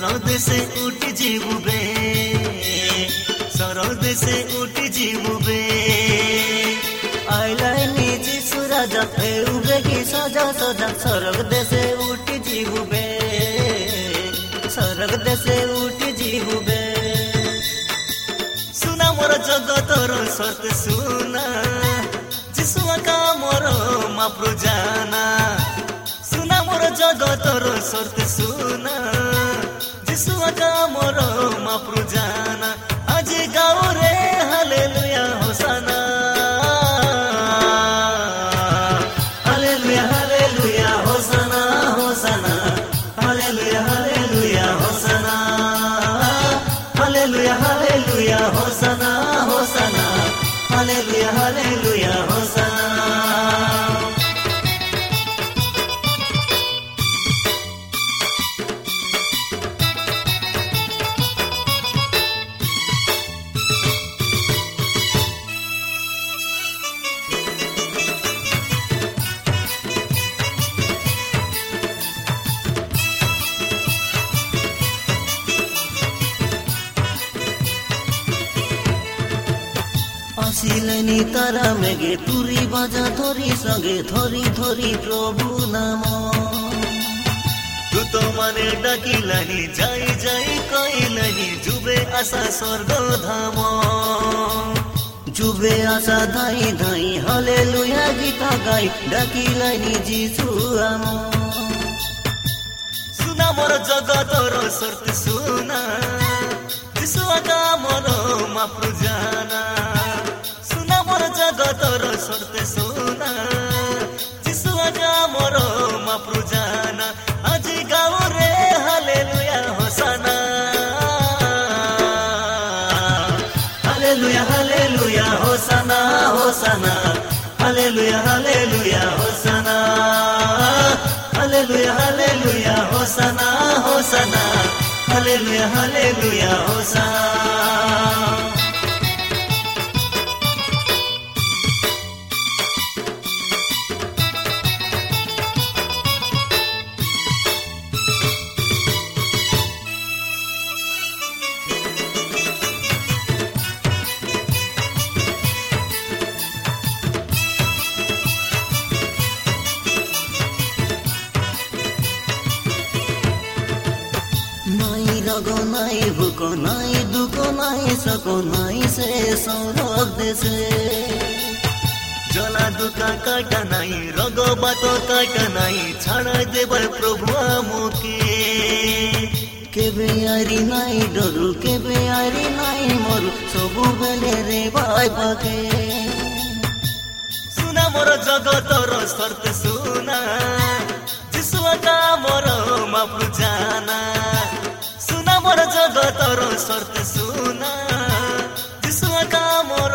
सरद से उठ जीवबे सरद से उठ जीवबे आइलै निजी सूरज फेउबे कि सजा सजा सरद से उठ जीवबे सरद से उठ जीवबे सुना मोर जगत रो सर्त सुना जिसुआ का मोर माप्रो जाना सुना मोर जगत रो सर्त सुना जाम रमा प्रुजा আসিলেনি তারা মেঘে তুরি বাজা ধরি, সঙ্গে ধরি ধরি প্রভু নাম। তু তোমারে ডাকিলানি যাই যাই কইলানি যুবে আসা স্বর্গ ধাম যুবে আসা ধাই ধাই হলে লুয়া গীত গাই ডাকিলানি যিশু আম। সুনা মোর জগতর সর্ত সুনা যিশু আদা মোর মাপ্রু জানা ମୋର ଜଗତର ସର୍ତ୍ତ ସୁନା ଯିଶୁ ଆକା ମୋର ମାପ୍ରୁ ଜାନା ଆଜି ଗାଉରେ hallelujah ହୋସାନା hallelujah hallelujah ହୋସାନା ହୋସାନା hallelujah hallelujah ହୋସାନା Hallelujah, hallelujah, Hosanna, Hosanna. Hallelujah, hallelujah, Hosanna. আছে। জলা দুকা কাটা নাই রগবাত কাটা নাই, ছাড়া দেবার প্রভু আমকে। কেবে আরি নাই ডরু, কেবে আরি নাই মরু সবু বেলে রে ভাই পাকে। সুনা মোর জগতর সর্তে সুনা যিশুটা মোর মাপু জানা। সুনা মোর জগতর সর্তে সুনা যিশুটা মোর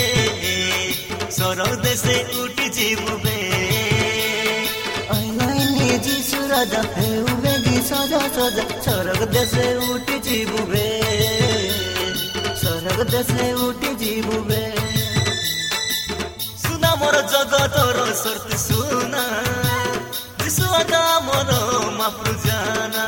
সরগ দেশে উঠি জীববে। যিশু রাজা হেউবে গি সজা সজা সরগ দেশে উঠি জীববে। সরগ দেশে উঠি জীববে। সুনা মোর জগতর সর্ত সুনা যিশু আকা মোর মাপ্রু জানা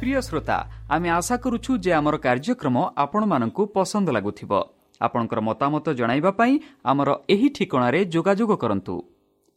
ପ୍ରିୟ ଶ୍ରୋତା ଆମେ ଆଶା କରୁଛୁ ଯେ ଆମର କାର୍ଯ୍ୟକ୍ରମ ଆପଣମାନଙ୍କୁ ପସନ୍ଦ ଲାଗୁଥିବ ଆପଣଙ୍କର ମତାମତ ଜଣାଇବା ପାଇଁ ଆମର ଏହି ଠିକଣାରେ ଯୋଗାଯୋଗ କରନ୍ତୁ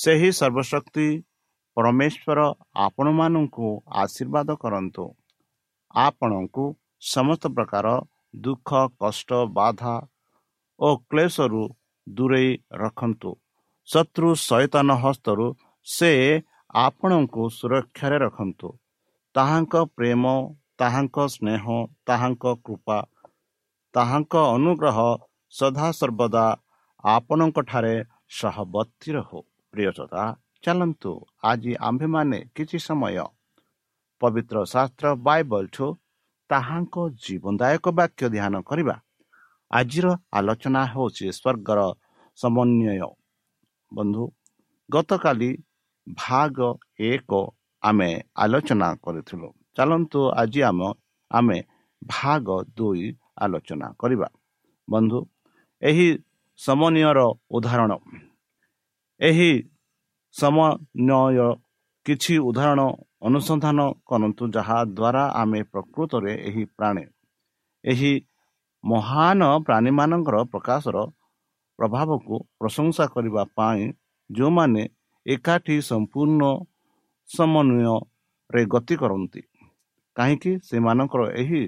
ସେହି ସର୍ବଶକ୍ତି ପରମେଶ୍ୱର ଆପଣମାନଙ୍କୁ ଆଶୀର୍ବାଦ କରନ୍ତୁ। ଆପଣଙ୍କୁ ସମସ୍ତ ପ୍ରକାର ଦୁଃଖ କଷ୍ଟ ବାଧା ଓ କ୍ଲେଶରୁ ଦୂରେଇ ରଖନ୍ତୁ। ଶତ୍ରୁ ସୈତନ ହସ୍ତରୁ ସେ ଆପଣଙ୍କୁ ସୁରକ୍ଷାରେ ରଖନ୍ତୁ। ତାହାଙ୍କ ପ୍ରେମ ତାହାଙ୍କ ସ୍ନେହ ତାହାଙ୍କ କୃପା ତାହାଙ୍କ ଅନୁଗ୍ରହ ସଦାସର୍ବଦା ଆପଣଙ୍କଠାରେ ସହବର୍ତ୍ତୀ ରହୁ। ପ୍ରିୟସଦା ଚାଲନ୍ତୁ ଆଜି ଆମ୍ଭେମାନେ କିଛି ସମୟ ପବିତ୍ର ଶାସ୍ତ୍ର ବାଇବଲଠୁ ତାହାଙ୍କ ଜୀବନଦାୟକ ବାକ୍ୟ ଧ୍ୟାନ କରିବା ଆଜିର ଆଲୋଚନା ହେଉଛି ସ୍ୱର୍ଗର ସମନ୍ୱୟ ବନ୍ଧୁ ଗତକାଲି ଭାଗ ଏକ ଆମେ ଆଲୋଚନା କରିଥିଲୁ ଚାଲନ୍ତୁ ଆଜି ଆମ ଆମେ ଭାଗ ଦୁଇ ଆଲୋଚନା କରିବା ବନ୍ଧୁ ଏହି ସମନ୍ୱୟର ଉଦାହରଣ ଏହି ସମନ୍ୱୟ କିଛି ଉଦାହରଣ ଅନୁସନ୍ଧାନ କରନ୍ତୁ ଯାହା ଦ୍ୱାରା ଆମେ ପ୍ରକୃତରେ ଏହି ପ୍ରାଣୀ ଏହି ମହାନ ପ୍ରାଣୀମାନଙ୍କର ପ୍ରକାଶର ପ୍ରଭାବକୁ ପ୍ରଶଂସା କରିବା ପାଇଁ ଯେଉଁମାନେ ଏକାଠି ସମ୍ପୂର୍ଣ୍ଣ ସମନ୍ୱୟରେ ଗତି କରନ୍ତି କାହିଁକି ସେମାନଙ୍କର ଏହି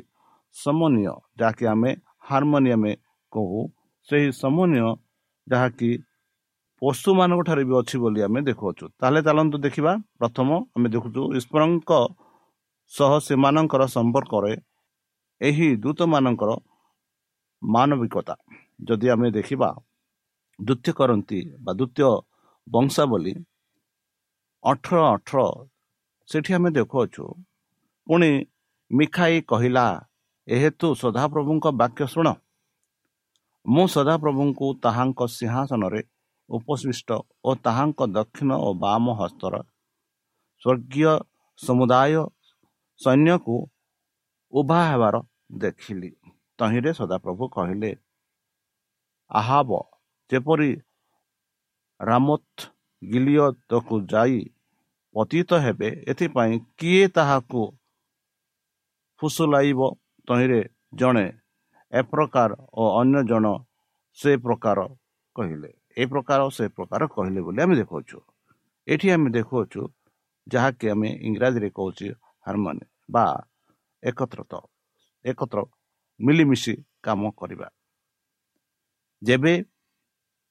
ସମନ୍ୱୟ ଯାହାକି ଆମେ ହାରମୋନିୟମ କହୁ ସେହି ସମନ୍ୱୟ ଯାହାକି ପଶୁମାନଙ୍କ ଠାରେ ବି ଅଛି ବୋଲି ଆମେ ଦେଖୁଅଛୁ। ତାହେଲେ ଚାଲନ୍ତୁ ଦେଖିବା। ପ୍ରଥମ ଆମେ ଦେଖୁଛୁ ଈଶ୍ୱରଙ୍କ ସହ ସେମାନଙ୍କର ସମ୍ପର୍କରେ ଏହି ଦୂତମାନଙ୍କର ମାନବିକତା। ଯଦି ଆମେ ଦେଖିବା ଦ୍ୱିତୀୟ କରନ୍ତି ବା ଦ୍ୱିତୀୟ ବଂଶାବଳୀ ଅଠର ଅଠର ସେଠି ଆମେ ଦେଖୁଅଛୁ। ପୁଣି ମିଖାଇ କହିଲା ଏହେତୁ ସଦାପ୍ରଭୁଙ୍କ ବାକ୍ୟ ଶୁଣ। ମୁଁ ସଦାପ୍ରଭୁଙ୍କୁ ତାହାଙ୍କ ସିଂହାସନରେ ଉପସ୍ଥିଷ୍ଟ ଓ ତାହାଙ୍କ ଦକ୍ଷିଣ ଓ ବାମ ହସ୍ତର ସ୍ୱର୍ଗୀୟ ସମୁଦାୟ ସୈନ୍ୟକୁ ଉଭା ହେବାର ଦେଖିଲି। ତହିଁରେ ସଦାପ୍ରଭୁ କହିଲେ ଆହାବ ଯେପରି ରାମୋଥ ଗିଲିୟତକୁ ଯାଇ ପତିତ ହେବେ ଏଥିପାଇଁ କିଏ ତାହାକୁ ଫୁସୁଲାଇବ? ତହିଁରେ ଜଣେ ଏ ପ୍ରକାର ଓ ଅନ୍ୟ ଜଣ ସେ ପ୍ରକାର କହିଲେ। ଏ ପ୍ରକାର ସେ ପ୍ରକାର କହିଲେ ବୋଲି ଆମେ ଦେଖାଉଛୁ। ଏଠି ଆମେ ଦେଖାଉଛୁ ଯାହାକି ଆମେ ଇଂରାଜୀରେ କହୁଛୁ ହାରମୋନି ବା ଏକତ୍ରତ ଏକତ୍ର ମିଳିମିଶି କାମ କରିବା। ଯେବେ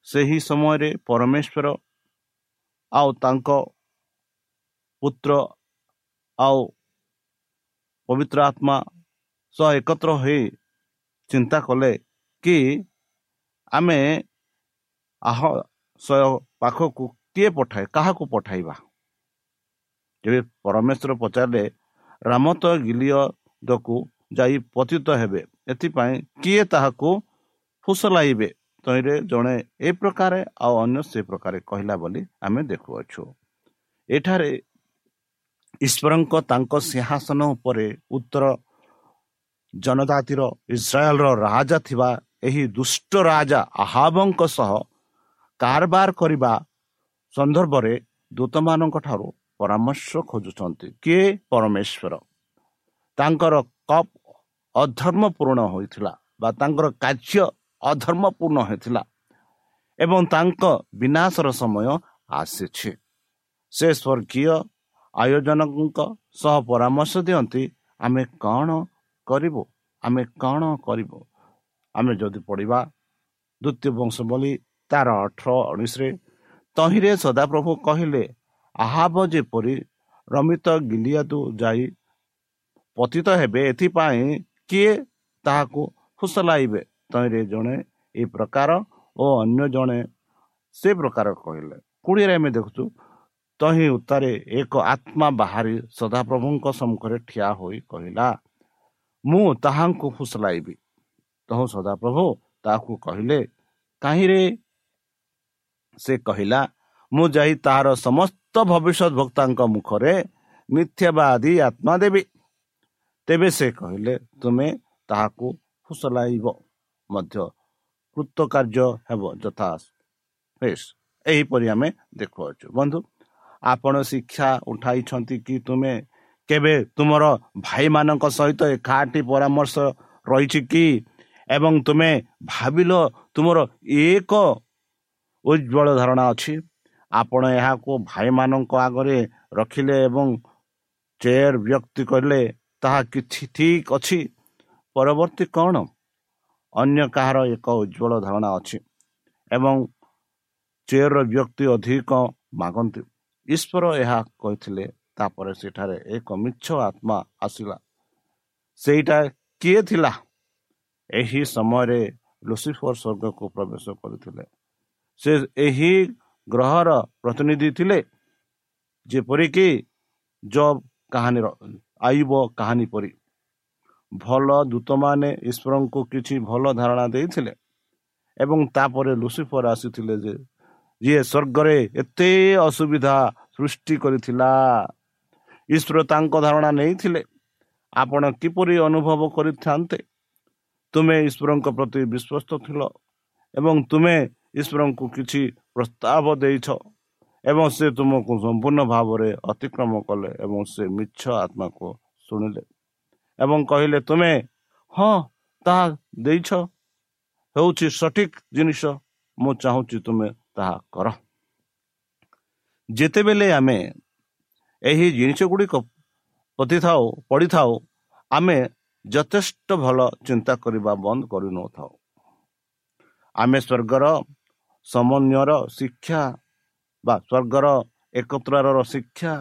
ସେହି ସମୟରେ ପରମେଶ୍ୱର ଆଉ ତାଙ୍କ ପୁତ୍ର ଆଉ ପବିତ୍ର ଆତ୍ମା ସହ ଏକତ୍ର ହୋଇ ଚିନ୍ତା କଲେ କି ଆମେ ଆହ ପାଖକୁ କିଏ ପଠାଏ? କାହାକୁ ପଠାଇବା? ତେବେ ପରମେଶ୍ୱର ପଚାରିଲେ ରାମ ତ ଗିଲିୟଦକୁ ଯାଇ ପତିତ ହେବେ ଏଥିପାଇଁ କିଏ ତାହାକୁ ଫୁସଲାଇବେ? ତହିଁରେ ଜଣେ ଏ ପ୍ରକାରେ ଆଉ ଅନ୍ୟ ସେ ପ୍ରକାରେ କହିଲା ବୋଲି ଆମେ ଦେଖୁଅଛୁ। ଏଠାରେ ଈଶ୍ୱରଙ୍କ ତାଙ୍କ ସିଂହାସନ ଉପରେ ଉତ୍ତର ଜନଜାତିର ଇସ୍ରାଏଲର ରାଜା ଥିବା ଏହି ଦୁଷ୍ଟ ରାଜା ଆହାବଙ୍କ ସହ କାରବାର କରିବା ସନ୍ଦର୍ଭରେ ଦୂତମାନଙ୍କ ଠାରୁ ପରାମର୍ଶ ଖୋଜୁଛନ୍ତି। କିଏ? ପରମେଶ୍ୱର। ତାଙ୍କର କପ୍ ଅଧର୍ମ ପୂରଣ ହୋଇଥିଲା ବା ତାଙ୍କର କାର୍ଯ୍ୟ ଅଧର୍ମ ପୂର୍ଣ୍ଣ ହୋଇଥିଲା ଏବଂ ତାଙ୍କ ବିନାଶର ସମୟ ଆସିଛି। ସେ ସ୍ୱର୍ଗୀୟ ଆୟୋଜନଙ୍କ ସହ ପରାମର୍ଶ ଦିଅନ୍ତି ଆମେ କ'ଣ କରିବୁ? ଆମେ କ'ଣ କରିବୁ? ଆମେ ଯଦି ପଢ଼ିବା ଦ୍ୱିତୀୟ ବଂଶ ବୋଲି ତାର ଅଠର ଉଣେଇଶରେ ତହିଁରେ ସଦାପ୍ରଭୁ କହିଲେ ଆହାବ ଯେପରି ରମିତ ଗିଲିଆଦୁ ଯାଇ ପତିତ ହେବେ ଏଥିପାଇଁ କିଏ ତାହାକୁ ଫୁସଲାଇବେ ତହିଁରେ ଜଣେ ଏ ପ୍ରକାର ଓ ଅନ୍ୟ ଜଣେ ସେ ପ୍ରକାର କହିଲେ। କୋଡ଼ିଏରେ ଆମେ ଦେଖୁଛୁ ତହିଁ ଉତ୍ତାରେ ଏକ ଆତ୍ମା ବାହାରି ସଦାପ୍ରଭୁଙ୍କ ସମ୍ମୁଖରେ ଠିଆ ହୋଇ କହିଲା ମୁଁ ତାହାଙ୍କୁ ଫୁସଲାଇବି ତହୁଁ ସଦାପ୍ରଭୁ ତାହାକୁ କହିଲେ କାହିଁରେ ସେ କହିଲା ମୁଁ ଯାଇ ତାହାର ସମସ୍ତ ଭବିଷ୍ୟତ ଭକ୍ତାଙ୍କ ମୁଖରେ ମିଥ୍ୟାବାଦୀ ଆତ୍ମା ଦେବି। ତେବେ ସେ କହିଲେ ତୁମେ ତାହାକୁ ଫୁସଲାଇବ ମଧ୍ୟ। କୃତ କାର୍ଯ୍ୟ ହେବ ଯଥା ବେଶ। ଏହିପରି ଆମେ ଦେଖୁଅଛୁ। ବନ୍ଧୁ ଆପଣ ଶିକ୍ଷା ଉଠାଇଛନ୍ତି କି ତୁମେ? କେବେ ତୁମର ଭାଇମାନଙ୍କ ସହିତ ଏକାଠି ପରାମର୍ଶ ରହିଛି କି? ଏବଂ ତୁମେ ଭାବିଲ ତୁମର ଏକ ଉଜ୍ଜଳ ଧାରଣା ଅଛି। ଆପଣ ଏହାକୁ ଭାଇମାନଙ୍କ ଆଗରେ ରଖିଲେ ଏବଂ ଚେୟାର ବ୍ୟକ୍ତି କଲେ ତାହା କିଛି ଠିକ ଅଛି। ପରବର୍ତ୍ତୀ କ'ଣ? ଅନ୍ୟ କାହାର ଏକ ଉଜ୍ଜଳ ଧାରଣା ଅଛି ଏବଂ ଚେୟର ବ୍ୟକ୍ତି ଅଧିକ ମାଗନ୍ତି। ଈଶ୍ୱର ଏହା କହିଥିଲେ ତାପରେ ସେଠାରେ ଏକ ମିଛ ଆତ୍ମା ଆସିଲା। ସେଇଟା କିଏ ଥିଲା? ଏହି ସମୟରେ ଲୁସିଫର ସ୍ୱର୍ଗକୁ ପ୍ରବେଶ କରିଥିଲେ। ସେ ଏହି ଗ୍ରହର ପ୍ରତିନିଧି ଥିଲେ ଯେପରିକି ଜବ୍ କାହାଣୀର ଆଇବ କାହାଣୀ ପରି। ଭଲ ଦୂତମାନେ ଈଶ୍ୱରଙ୍କୁ କିଛି ଭଲ ଧାରଣା ଦେଇଥିଲେ ଏବଂ ତାପରେ ଲୁସିଫର ଆସିଥିଲେ ଯେ ଯିଏ ସ୍ୱର୍ଗରେ ଏତେ ଅସୁବିଧା ସୃଷ୍ଟି କରିଥିଲା। ଈଶ୍ୱର ତାଙ୍କ ଧାରଣା ନେଇଥିଲେ ଆପଣ କିପରି ଅନୁଭବ କରିଥାନ୍ତେ? ତୁମେ ଈଶ୍ୱରଙ୍କ ପ୍ରତି ବିଶ୍ୱସ୍ତ ଥିଲ ଏବଂ ତୁମେ ଈଶ୍ୱରଙ୍କୁ କିଛି ପ୍ରସ୍ତାବ ଦେଇଛ ଏବଂ ସେ ତୁମକୁ ସମ୍ପୂର୍ଣ୍ଣ ଭାବରେ ଅତିକ୍ରମ କଲେ ଏବଂ ସେ ମିଛ ଆତ୍ମାକୁ ଶୁଣିଲେ ଏବଂ କହିଲେ ତୁମେ ହଁ ତାହା ଦେଇଛ। ହେଉଛି ସଠିକ ଜିନିଷ। ମୁଁ ଚାହୁଁଛି ତୁମେ ତାହା କର। ଯେତେବେଳେ ଆମେ ଏହି ଜିନିଷ ଗୁଡ଼ିକ ପତିଥାଉ ପଢ଼ିଥାଉ ଆମେ ଯଥେଷ୍ଟ ଭଲ ଚିନ୍ତା କରିବା ବନ୍ଦ କରିନଥାଉ। ଆମେ ସ୍ୱର୍ଗର ସମନ୍ୱୟର ଶିକ୍ଷା ବା ସ୍ୱର୍ଗର ଏକତ୍ରର ଶିକ୍ଷା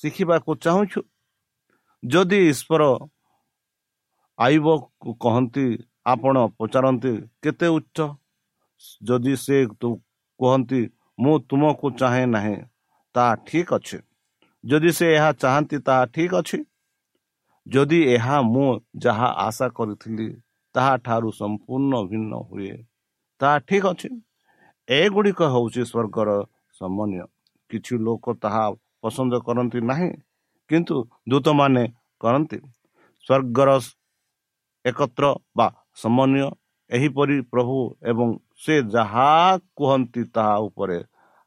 ଶିଖିବାକୁ ଚାହୁଁଛୁ। ଯଦି ଈଶ୍ୱର ଆଇବକୁ କହନ୍ତି ଆପଣ ପଚାରନ୍ତି କେତେ ଉଚ୍ଚ? ଯଦି ସେ କୁହନ୍ତି ମୁଁ ତୁମକୁ ଚାହେଁ ନାହିଁ ତାହା ଠିକ ଅଛି। ଯଦି ସେ ଏହା ଚାହାନ୍ତି ତାହା ଠିକ ଅଛି। ଯଦି ଏହା ମୁଁ ଯାହା ଆଶା କରିଥିଲି ତାହା ଠାରୁ ସମ୍ପୂର୍ଣ୍ଣ ଭିନ୍ନ ହୁଏ ତାହା ଠିକ ଅଛି। ଏଗୁଡ଼ିକ ହେଉଛି ସ୍ୱର୍ଗର ସମନ୍ୱୟ। କିଛି ଲୋକ ତାହା ପସନ୍ଦ କରନ୍ତି ନାହିଁ କିନ୍ତୁ ଦୂତମାନେ କରନ୍ତି। ସ୍ୱର୍ଗର ଏକତ୍ର ବା ସମନ୍ୱୟ ଏହିପରି ପ୍ରଭୁ ଏବଂ ସେ ଯାହା କୁହନ୍ତି ତାହା ଉପରେ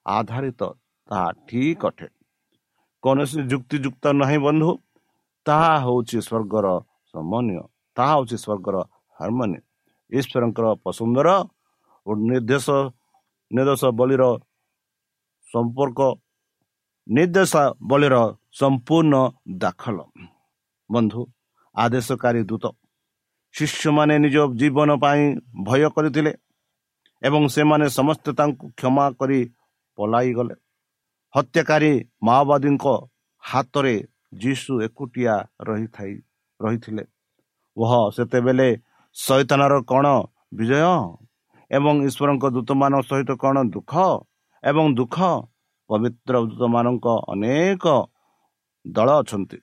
ଆଧାରିତ ତାହା ଠିକ ଅଟେ। କୌଣସି ଯୁକ୍ତିଯୁକ୍ତ ନାହିଁ ବନ୍ଧୁ ତାହା ହେଉଛି ସ୍ୱର୍ଗର ସମନ୍ୱୟ ତାହା ହେଉଛି ସ୍ୱର୍ଗର ହାରମୋନି। ଈଶ୍ୱରଙ୍କର ପସନ୍ଦର ନିର୍ଦ୍ଦେଶ ନିର୍ଦ୍ଦେଶ ବଳିର ସମ୍ପର୍କ ନିର୍ଦ୍ଦେଶ ବଳିର ସମ୍ପୂର୍ଣ୍ଣ ଦାଖଲ। ବନ୍ଧୁ ଆଦେଶକାରୀ ଦୂତ ଶିଷ୍ୟମାନେ ନିଜ ଜୀବନ ପାଇଁ ଭୟ କରିଥିଲେ ଏବଂ ସେମାନେ ସମସ୍ତେ ତାଙ୍କୁ କ୍ଷମା କରି ପଲାଇଗଲେ। ହତ୍ୟାକାରୀ ମାଓବାଦୀଙ୍କ ହାତରେ ଯୀଶୁ ଏକୁଟିଆ ରହିଥାଇ ରହିଥିଲେ। ଓହ ସେତେବେଳେ ଶୈତାନର କ'ଣ ବିଜୟ? ଏବଂ ଈଶ୍ୱରଙ୍କ ଦୂତମାନଙ୍କ ସହିତ କ'ଣ ଦୁଃଖ ଏବଂ ଦୁଃଖ? ପବିତ୍ର ଦୂତମାନଙ୍କ ଅନେକ ଦଳ ଅଛନ୍ତି।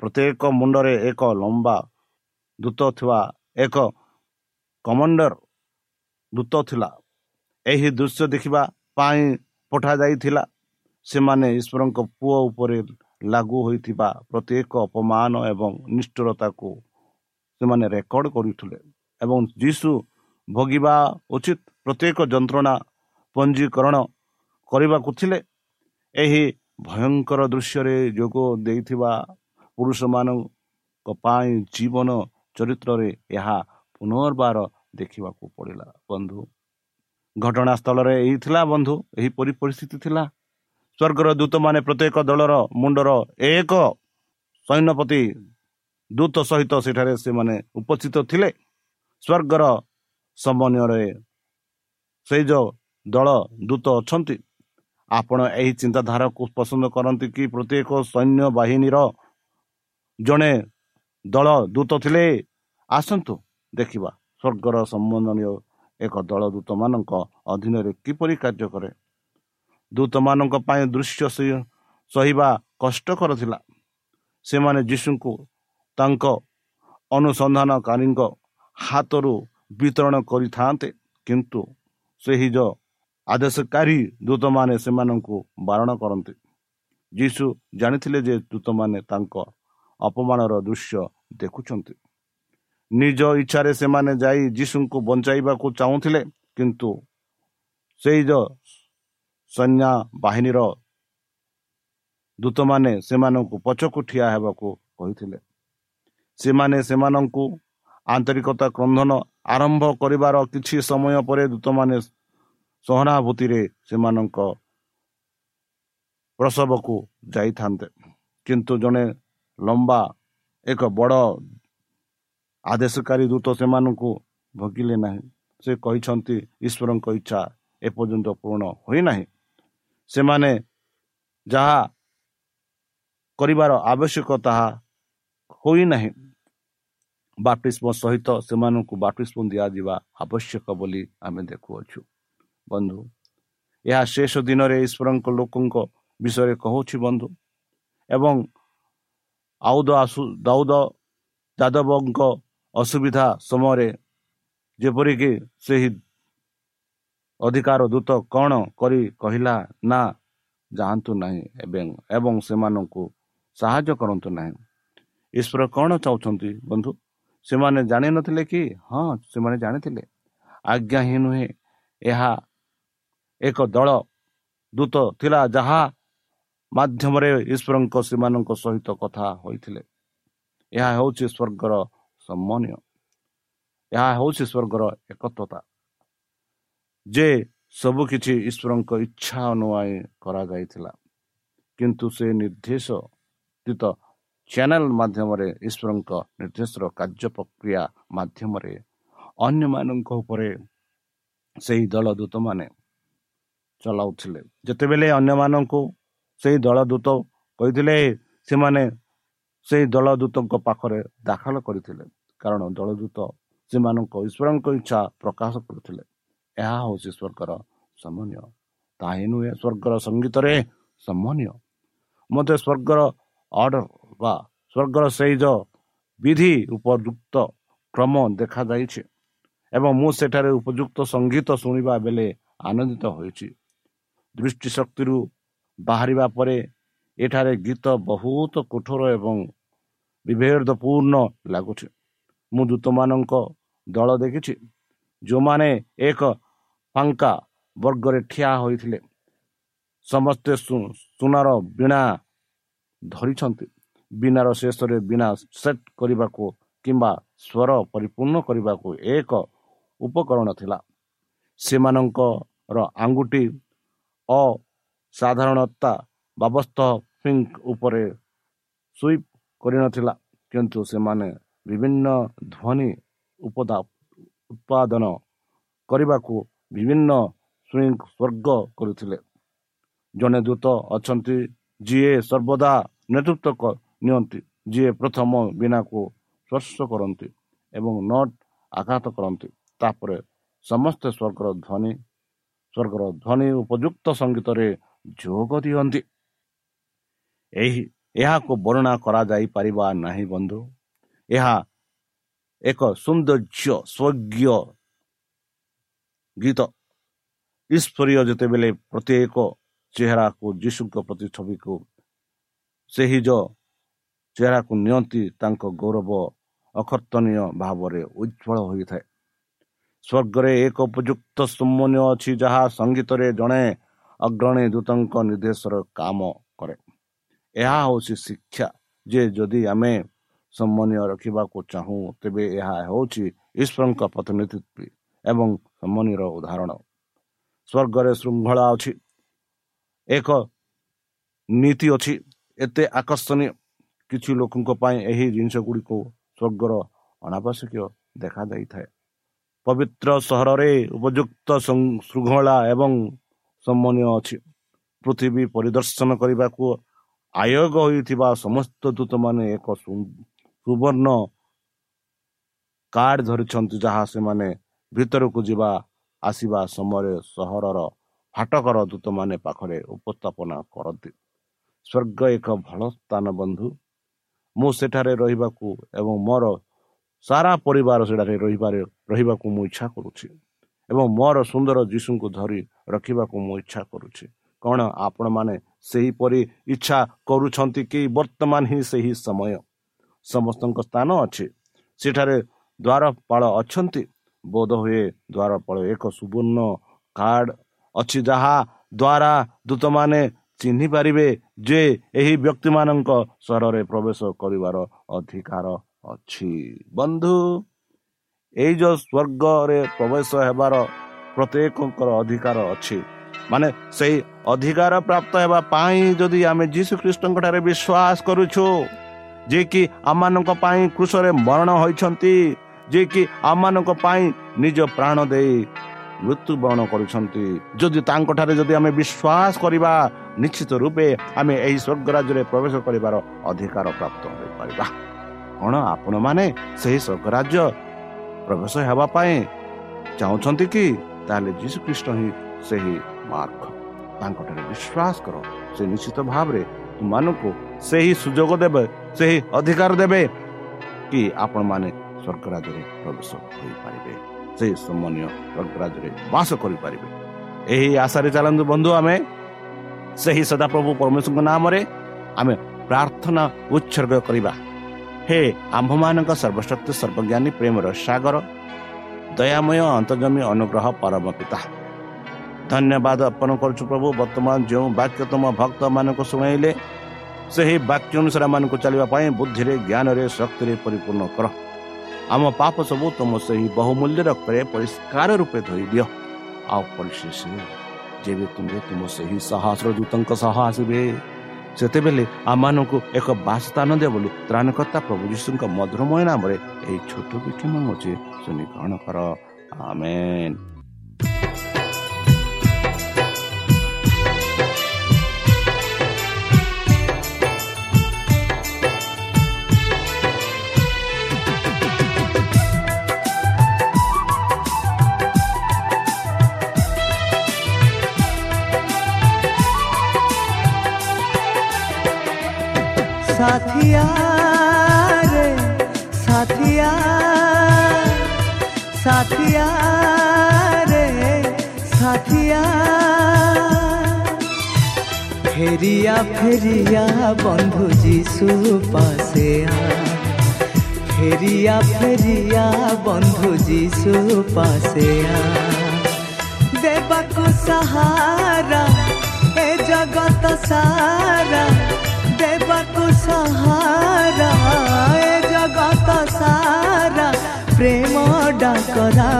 ପ୍ରତ୍ୟେକ ମୁଣ୍ଡରେ ଏକ ଲମ୍ବା ଦୂତ ଥିବା ଏକ କମାଣ୍ଡର ଦୂତ ଥିଲା। ଏହି ଦୃଶ୍ୟ ଦେଖିବା ପାଇଁ ପଠାଯାଇଥିଲା। ସେମାନେ ଈଶ୍ୱରଙ୍କ ପୁଅ ଉପରେ ଲାଗୁ ହୋଇଥିବା ପ୍ରତ୍ୟେକ ଅପମାନ ଏବଂ ନିଷ୍ଠୁରତାକୁ ସେମାନେ ରେକର୍ଡ କରୁଥିଲେ ଏବଂ ଯୀଶୁ ଭୋଗିବା ଉଚିତ। ପ୍ରତ୍ୟେକ ଯନ୍ତ୍ରଣା ପଞ୍ଜୀକରଣ କରିବାକୁ ଥିଲେ। ଏହି ଭୟଙ୍କର ଦୃଶ୍ୟରେ ଯୋଗ ଦେଇଥିବା ପୁରୁଷମାନଙ୍କ ପାଇଁ ଜୀବନ ଚରିତ୍ରରେ ଏହା ପୁନର୍ବାର ଦେଖିବାକୁ ପଡ଼ିଲା। ବନ୍ଧୁ ଘଟଣାସ୍ଥଳରେ ଏହି ଥିଲା ବନ୍ଧୁ ଏହିପରି ପରିସ୍ଥିତି ଥିଲା। ସ୍ୱର୍ଗର ଦୂତମାନେ ପ୍ରତ୍ୟେକ ଦଳର ମୁଣ୍ଡର ଏକ ସୈନ୍ୟପତି ଦୂତ ସହିତ ସେଠାରେ ସେମାନେ ଉପସ୍ଥିତ ଥିଲେ। ସ୍ୱର୍ଗର ସମନ୍ୱୟରେ ସେଇ ଯେଉଁ ଦଳ ଦୂତ ଅଛନ୍ତି ଆପଣ ଏହି ଚିନ୍ତାଧାରାକୁ ପସନ୍ଦ କରନ୍ତି କି? ପ୍ରତ୍ୟେକ ସୈନ୍ୟ ବାହିନୀର ଜଣେ ଦଳ ଦୂତ ଥିଲେ ଆସନ୍ତୁ ଦେଖିବା ସ୍ୱର୍ଗର ସମ୍ବନ୍ଧନୀୟ ଏକ ଦଳ ଦୂତମାନଙ୍କ ଅଧୀନରେ କିପରି କାର୍ଯ୍ୟ କରେ। ଦୂତମାନଙ୍କ ପାଇଁ ଦୃଶ୍ୟ ସହିବା କଷ୍ଟକର ଥିଲା। ସେମାନେ ଯୀଶୁଙ୍କୁ ତାଙ୍କ ଅନୁସନ୍ଧାନକାରୀଙ୍କ ହାତରୁ ବିତରଣ କରିଥାନ୍ତେ। କିନ୍ତୁ ସେହି ଯେଉଁ ଆଦେଶକାରୀ ଦୂତମାନେ ସେମାନଙ୍କୁ ବାରଣ କରନ୍ତି। ଯୀଶୁ ଜାଣିଥିଲେ ଯେ ଦୂତମାନେ ତାଙ୍କ ଅପମାନର ଦୃଶ୍ୟ ଦେଖୁଛନ୍ତି। ନିଜ ଇଚ୍ଛାରେ ସେମାନେ ଯାଇ ଯୀଶୁଙ୍କୁ ବଞ୍ଚାଇବାକୁ ଚାହୁଁଥିଲେ କିନ୍ତୁ ସେଇ ଯେଉଁ ସୈନ୍ୟ ବାହିନୀର ଦୂତମାନେ ସେମାନଙ୍କୁ ପଛକୁ ଠିଆ ହେବାକୁ କହିଥିଲେ। ସେମାନେ ସେମାନଙ୍କୁ ଆନ୍ତରିକତା କ୍ରନ୍ଧନ ଆରମ୍ଭ କରିବାର କିଛି ସମୟ ପରେ ଦୂତମାନେ ସହାନୁଭୂତିରେ ସେମାନଙ୍କ ପ୍ରସବକୁ ଯାଇଥାନ୍ତେ। କିନ୍ତୁ ଜଣେ ଲମ୍ବା ଏକ ବଡ଼ ଆଦେଶକାରୀ ଦୂତ ସେମାନଙ୍କୁ ଭୋଗିଲେ ନାହିଁ। ସେ କହିଛନ୍ତି ଈଶ୍ୱରଙ୍କ ଇଚ୍ଛା ଏପର୍ଯ୍ୟନ୍ତ ପୂରଣ ହୋଇନାହିଁ। ସେମାନେ ଯାହା କରିବାର ଆବଶ୍ୟକ ତାହା ହୋଇନାହିଁ। ବାଟିସ୍ମ ସହିତ ସେମାନଙ୍କୁ ବାଟିସ୍ମ ଦିଆଯିବା ଆବଶ୍ୟକ ବୋଲି ଆମେ ଦେଖୁଅଛୁ। ବନ୍ଧୁ ଏହା ଶେଷ ଦିନରେ ଈଶ୍ୱରଙ୍କ ଲୋକଙ୍କ ବିଷୟରେ କହୁଛି ବନ୍ଧୁ। ଏବଂ ଆଉଦ ଆସୁ ଦାଉଦ ଯାଦବଙ୍କ ଅସୁବିଧା ସମୟରେ ଯେପରିକି ସେହି ଅଧିକାର ଦୂତ କ'ଣ କରି କହିଲା ନା ଯାଆନ୍ତୁ ନାହିଁ ଏବଂ ଏବଂ ସେମାନଙ୍କୁ ସାହାଯ୍ୟ କରନ୍ତୁ ନାହିଁ। ଈଶ୍ୱର କ'ଣ ଚାହୁଁଛନ୍ତି ବନ୍ଧୁ? ସେମାନେ ଜାଣିନଥିଲେ କି? ହଁ ସେମାନେ ଜାଣିଥିଲେ। ଆଜ୍ଞା ହିଁ ନୁହେଁ ଏହା ଏକ ଦଳ ଦୂତ ଥିଲା ଯାହା ମାଧ୍ୟମରେ ଈଶ୍ୱରଙ୍କ ସେମାନଙ୍କ ସହିତ କଥା ହୋଇଥିଲେ। ଏହା ହେଉଛି ସ୍ୱର୍ଗର ସମ୍ମାନୀୟ ଏହା ହେଉଛି ସ୍ୱର୍ଗର ଏକତ୍ରତା। ଯେ ସବୁକିଛି ଈଶ୍ୱରଙ୍କ ଇଚ୍ଛା ଅନୁଯାୟୀ କରାଯାଇଥିଲା। କିନ୍ତୁ ସେ ନିର୍ଦ୍ଦେଶ ଚ୍ୟାନେଲ ମାଧ୍ୟମରେ ଈଶ୍ୱରଙ୍କ ନିର୍ଦ୍ଦେଶର କାର୍ଯ୍ୟ ପ୍ରକ୍ରିୟା ମାଧ୍ୟମରେ ଅନ୍ୟମାନଙ୍କ ଉପରେ ସେହି ଦଳ ଦୂତମାନେ ଚଲାଉଥିଲେ ଯେତେବେଳେ ଅନ୍ୟମାନଙ୍କୁ ସେହି ଦଳ ଦୂତ କହିଥିଲେ ସେମାନେ ସେହି ଦଳ ଦୂତଙ୍କ ପାଖରେ ଦାଖଲ କରିଥିଲେ କାରଣ ଦଳ ଦୂତ ସେମାନଙ୍କ ଈଶ୍ୱରଙ୍କ ଇଚ୍ଛା ପ୍ରକାଶ କରୁଥିଲେ ଏହା ହେଉଛି ସ୍ୱର୍ଗର ସମନ୍ୱୟ ତାହା ହିଁ ନୁହେଁ ସ୍ୱର୍ଗର ସଙ୍ଗୀତରେ ସମନ୍ୱୟ ମୋତେ ସ୍ୱର୍ଗର ଅର୍ଡ଼ର ବା ସ୍ୱର୍ଗର ସେଇ ବିଧି ଉପଯୁକ୍ତ କ୍ରମ ଦେଖାଯାଇଛି ଏବଂ ମୁଁ ସେଠାରେ ଉପଯୁକ୍ତ ସଙ୍ଗୀତ ଶୁଣିବା ବେଳେ ଆନନ୍ଦିତ ହୋଇଛି। ଦୃଷ୍ଟି ଶକ୍ତିରୁ ବାହାରିବା ପରେ ଏଠାରେ ଗୀତ ବହୁତ କଠୋର ଏବଂ ବିଭେଦପୂର୍ଣ୍ଣ ଲାଗୁଛି। ମୁଁ ଦୂତମାନଙ୍କ ଦଳ ଦେଖିଛି ଯେଉଁମାନେ ଏକ ଫାଙ୍କା ବର୍ଗରେ ଠିଆ ହୋଇଥିଲେ। ସମସ୍ତେ ସୁନାର ବୀଣା ଧରିଛନ୍ତି। ବିନାର ଶେଷରେ ବିନା ସେଟ୍ କରିବାକୁ କିମ୍ବା ସ୍ୱର ପରିପୂର୍ଣ୍ଣ କରିବାକୁ ଏକ ଉପକରଣ ଥିଲା। ସେମାନଙ୍କର ଆଙ୍ଗୁଠି ଅସାଧାରଣତା ବାବସ୍ତ ଫିଙ୍କ ଉପରେ ସୁଇପ୍ କରିନଥିଲା କିନ୍ତୁ ସେମାନେ ବିଭିନ୍ନ ଧ୍ୱନି ଉପଦା ଉତ୍ପାଦନ କରିବାକୁ ବିଭିନ୍ନ ସ୍ୱର୍ଗ କରୁଥିଲେ। ଜଣେ ଦୂତ ଅଛନ୍ତି ଯିଏ ସର୍ବଦା ନେତୃତ୍ୱ ନିଅନ୍ତି। ଯିଏ ପ୍ରଥମ ବିନାକୁ ସ୍ପର୍ଶ କରନ୍ତି ଏବଂ ନଟ୍ ଆଘାତ କରନ୍ତି ତାପରେ ସମସ୍ତେ ସ୍ୱର୍ଗର ଧ୍ୱନି ସ୍ୱର୍ଗର ଧ୍ୱନି ଉପଯୁକ୍ତ ସଙ୍ଗୀତରେ ଯୋଗ ଦିଅନ୍ତି। ଏହି ଏହାକୁ ବର୍ଣ୍ଣନା କରାଯାଇପାରିବା ନାହିଁ ବନ୍ଧୁ। ଏହା ଏକ ସୌନ୍ଦର୍ଯ୍ୟ ସ୍ୱର୍ଗୀୟ ଗୀତ। ଈଶ୍ୱରୀୟ ଯେତେବେଳେ ପ୍ରତ୍ୟେକ ଚେହେରାକୁ ଯୀଶୁଙ୍କ ପ୍ରତି ଛବିକୁ ସେହି ଯ ଚେହେରାକୁ ନିଅନ୍ତି ତାଙ୍କ ଗୌରବ ଅକର୍ତ୍ତନୀୟ ଭାବରେ ଉଜ୍ଜଳ ହୋଇଥାଏ। ସ୍ୱର୍ଗରେ ଏକ ଉପଯୁକ୍ତ ସମ୍ମାନୀୟ ଅଛି ଯାହା ସଙ୍ଗୀତରେ ଜଣେ ଅଗ୍ରଣୀ ଦୂତଙ୍କ ନିର୍ଦ୍ଦେଶର କାମ କରେ। ଏହା ହେଉଛି ଶିକ୍ଷା। ଯେ ଯଦି ଆମେ ସମ୍ମାନୀୟ ରଖିବାକୁ ଚାହୁଁ ତେବେ ଏହା ହେଉଛି ଈଶ୍ୱରଙ୍କ ପ୍ରତିନିଧିତ୍ୱ ଏବଂ ସମ୍ମାନୀୟର ଉଦାହରଣ। ସ୍ୱର୍ଗରେ ଶୃଙ୍ଖଳା ଅଛି। ଏକ ନୀତି ଅଛି। ଏତେ ଆକର୍ଷଣୀୟ କିଛି ଲୋକଙ୍କ ପାଇଁ ଏହି ଜିନିଷ ଗୁଡ଼ିକୁ ସ୍ୱର୍ଗର ଅନାବଶ୍ୟକୀୟ ଦେଖାଯାଇଥାଏ ପବିତ୍ର ସହରରେ ଉପଯୁକ୍ତ ଶୃଙ୍ଖଳା ଏବଂ ସମ୍ମାନୀୟ ଅଛି। ପୃଥିବୀ ପରିଦର୍ଶନ କରିବାକୁ ଆୟୋଗ ହୋଇଥିବା ସମସ୍ତ ଦୂତମାନେ ଏକ ସୁବର୍ଣ୍ଣ କାର୍ଡ଼ ଧରିଛନ୍ତି ଯାହା ସେମାନେ ଭିତରକୁ ଯିବା ଆସିବା ସମୟରେ ସହରର ଫାଟକର ଦୂତମାନେ ପାଖରେ ଉପସ୍ଥାପନା କରନ୍ତି। ସ୍ୱର୍ଗ ଏକ ଭଲ ସ୍ଥାନ ବନ୍ଧୁ। ମୁଁ ସେଠାରେ ରହିବାକୁ ଏବଂ ମୋର ସାରା ପରିବାର ସେଠାରେ ରହିବାରେ ରହିବାକୁ ମୁଁ ଇଚ୍ଛା କରୁଛି ଏବଂ ମୋର ସୁନ୍ଦର ଯୀଶୁଙ୍କୁ ଧରି ରଖିବାକୁ ମୁଁ ଇଚ୍ଛା କରୁଛି। କ'ଣ ଆପଣମାନେ ସେହିପରି ଇଚ୍ଛା କରୁଛନ୍ତି କି? ବର୍ତ୍ତମାନ ହିଁ ସେହି ସମୟ। ସମସ୍ତଙ୍କ ସ୍ଥାନ ଅଛି। ସେଠାରେ ଦ୍ୱାରପାଳ ଅଛନ୍ତି। ବୋଧ ହୁଏ ଦ୍ୱାରପାଳ ଏକ ସୁବର୍ଣ୍ଣ କାର୍ଡ଼ ଅଛି ଯାହା ଦ୍ୱାରା ଦୂତମାନେ ଚିହ୍ନି ପାରିବେ ଯେ ଏହି ବ୍ୟକ୍ତିମାନଙ୍କ ସହରରେ ପ୍ରବେଶ କରିବାର ଅଧିକାର ଅଛି। ବନ୍ଧୁ ଏଇ ଯେଉଁ ସ୍ୱର୍ଗରେ ପ୍ରବେଶ ହେବାର ପ୍ରତ୍ୟେକଙ୍କର ଅଧିକାର ଅଛି। ମାନେ ସେଇ ଅଧିକାର ପ୍ରାପ୍ତ ହେବା ପାଇଁ ଯଦି ଆମେ ଯୀଶୁ ଖ୍ରୀଷ୍ଟଙ୍କ ଠାରେ ବିଶ୍ୱାସ କରୁଛୁ ଯିଏକି ଆମମାନଙ୍କ ପାଇଁ କୃଷରେ ମରଣ ହୋଇଛନ୍ତି ଯିଏକି ଆମମାନଙ୍କ ପାଇଁ ନିଜ ପ୍ରାଣ ଦେଇ ମୃତ୍ୟୁବରଣ କରୁଛନ୍ତି ଯଦି ତାଙ୍କଠାରେ ଯଦି ଆମେ ବିଶ୍ୱାସ କରିବା ନିଶ୍ଚିତ ରୂପେ ଆମେ ଏହି ସ୍ୱର୍ଗ ରାଜ୍ୟରେ ପ୍ରବେଶ କରିବାର ଅଧିକାର ପ୍ରାପ୍ତ ହୋଇପାରିବା କ'ଣ ଆପଣମାନେ ସେହି ସ୍ୱର୍ଗ ରାଜ୍ୟ ପ୍ରବେଶ ହେବା ପାଇଁ ଚାହୁଁଛନ୍ତି କି? ତାହେଲେ ଯୀଶୁଖ୍ରୀଷ୍ଟ ହିଁ ସେହି ମାର୍ଗ। ତାଙ୍କଠାରେ ବିଶ୍ୱାସ କର ସେ ନିଶ୍ଚିତ ଭାବରେ ତୁମମାନଙ୍କୁ ସେହି ସୁଯୋଗ ଦେବେ ସେହି ଅଧିକାର ଦେବେ କି ଆପଣମାନେ ସ୍ୱର୍ଗ ରାଜ୍ୟରେ ପ୍ରବେଶ କରିପାରିବେ ସେହି ସମ୍ମାନୀୟ ସ୍ୱର୍ଗ ରାଜ୍ୟରେ ବାସ କରିପାରିବେ। ଏହି ଆଶାରେ ଚାଲନ୍ତୁ ବନ୍ଧୁ ଆମେ ସେହି ସଦାପ୍ରଭୁ ପରମେଶ୍ୱରଙ୍କ ନାମରେ ଆମେ ପ୍ରାର୍ଥନା ଉତ୍ସର୍ଗ କରିବା। ହେ ଆମ୍ଭମାନଙ୍କ ସର୍ବଶକ୍ତି ସର୍ବଜ୍ଞାନୀ ପ୍ରେମର ସାଗର ଦୟାମୟ ଅନ୍ତର୍ଜମୀ ଅନୁଗ୍ରହ ପରମ ପିତା ଧନ୍ୟବାଦ ଅର୍ପଣ କରୁଛୁ ପ୍ରଭୁ ବର୍ତ୍ତମାନ ଯେଉଁ ବାକ୍ୟ ତୁମ ଭକ୍ତମାନଙ୍କୁ ଶୁଣାଇଲେ ସେହି ବାକ୍ୟ ଅନୁସାରେ ମାନଙ୍କୁ ଚାଲିବା ପାଇଁ ବୁଦ୍ଧିରେ ଜ୍ଞାନରେ ଶକ୍ତିରେ ପରିପୂର୍ଣ୍ଣ କର। ଆମ ପାପ ସବୁ ତୁମ ସେହି ବହୁମୂଲ୍ୟ ରକ୍ତରେ ପରିଷ୍କାର ରୂପେ ଧୋଇ ଦିଅ। ଆଉ ପରିଶେଷ ଯେବେ ତୁମେ ତୁମ ସେହି ସହସ୍ର ଦୂତଙ୍କ ସହ ଆସିବେ ସେତେବେଳେ ଆମମାନଙ୍କୁ ଏକ ବାସସ୍ଥାନ ଦିଅ ବୋଲି ତ୍ରାଣକର୍ତ୍ତା ପ୍ରଭୁ ଯୀଶୁଙ୍କ ମଧୁରମୟ ନାମରେ ଏହି ଛୋଟ ବିକ୍ଷମ ଅଛି ଶୁଣି ଗ୍ରହଣ କର। ଆମେନ୍। साथिया रे साथिया साथिया रे साथिया ফেরিয়া ফেরিয়া বন্ধু যিশু পাশে ফেরিয়া ফেরিয়া বন্ধু যিশু পাশে দেবাকু সাহারা এ জগত সারা सारा ଦେବାକୁ ସାହାରା ଏ ଜଗତ ସାରା ପ୍ରେମ ଡାକରା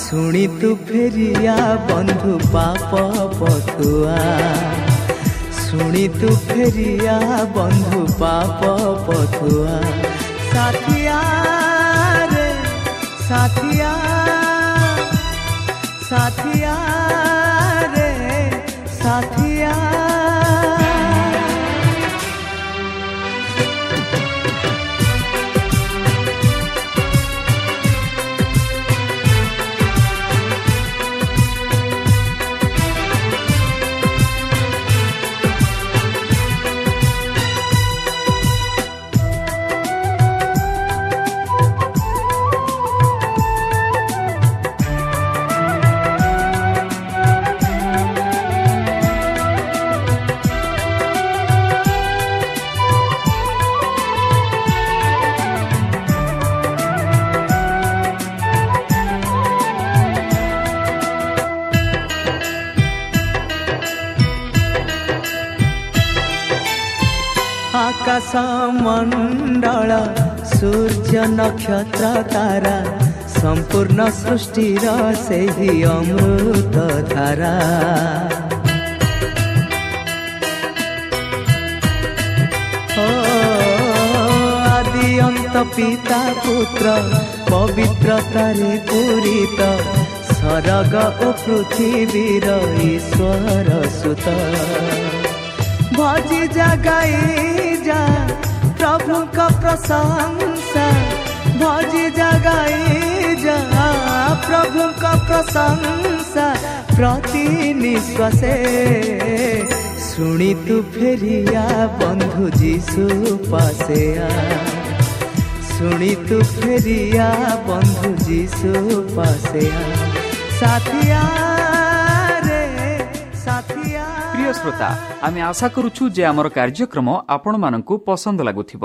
ଶୁଣି ତୁ ଫେରିଆ ବନ୍ଧୁ ପାପ ପଥୁଆ ଶୁଣି ତୁ ଫେରିଆ ବନ୍ଧୁ ପାପ ପଥୁଆ ସାଥିଆ ରେ ନକ୍ଷତ୍ର ତାରା ସମ୍ପୂର୍ଣ୍ଣ ସୃଷ୍ଟିର ସେହି ଅମୃତ ଧାରା। ଆଦି ଅନ୍ତ ପିତା ପୁତ୍ର ପବିତ୍ରତାରେ ପୂରିତ ସରଗ ଓ ପୃଥିବୀର ଈଶ୍ୱର ସୁତ। ଭଜି ଜାଗାଇ ଯା ପ୍ରଭୁଙ୍କ ପ୍ରଶଂସା भज जगाए जा, प्रभु का प्रशंसा प्रति निश्वासे। শুনি তু ফেরিয়া বন্ধু যিশু পাশে শুনি তু ফেরিয়া বন্ধু যিশু পাশে সাথিয়া রে সাথিয়া প্রিয় শ্রোতা আমি আশা করুছু যে আমার কার্যক্রম আপনার পসন্দ লাগুব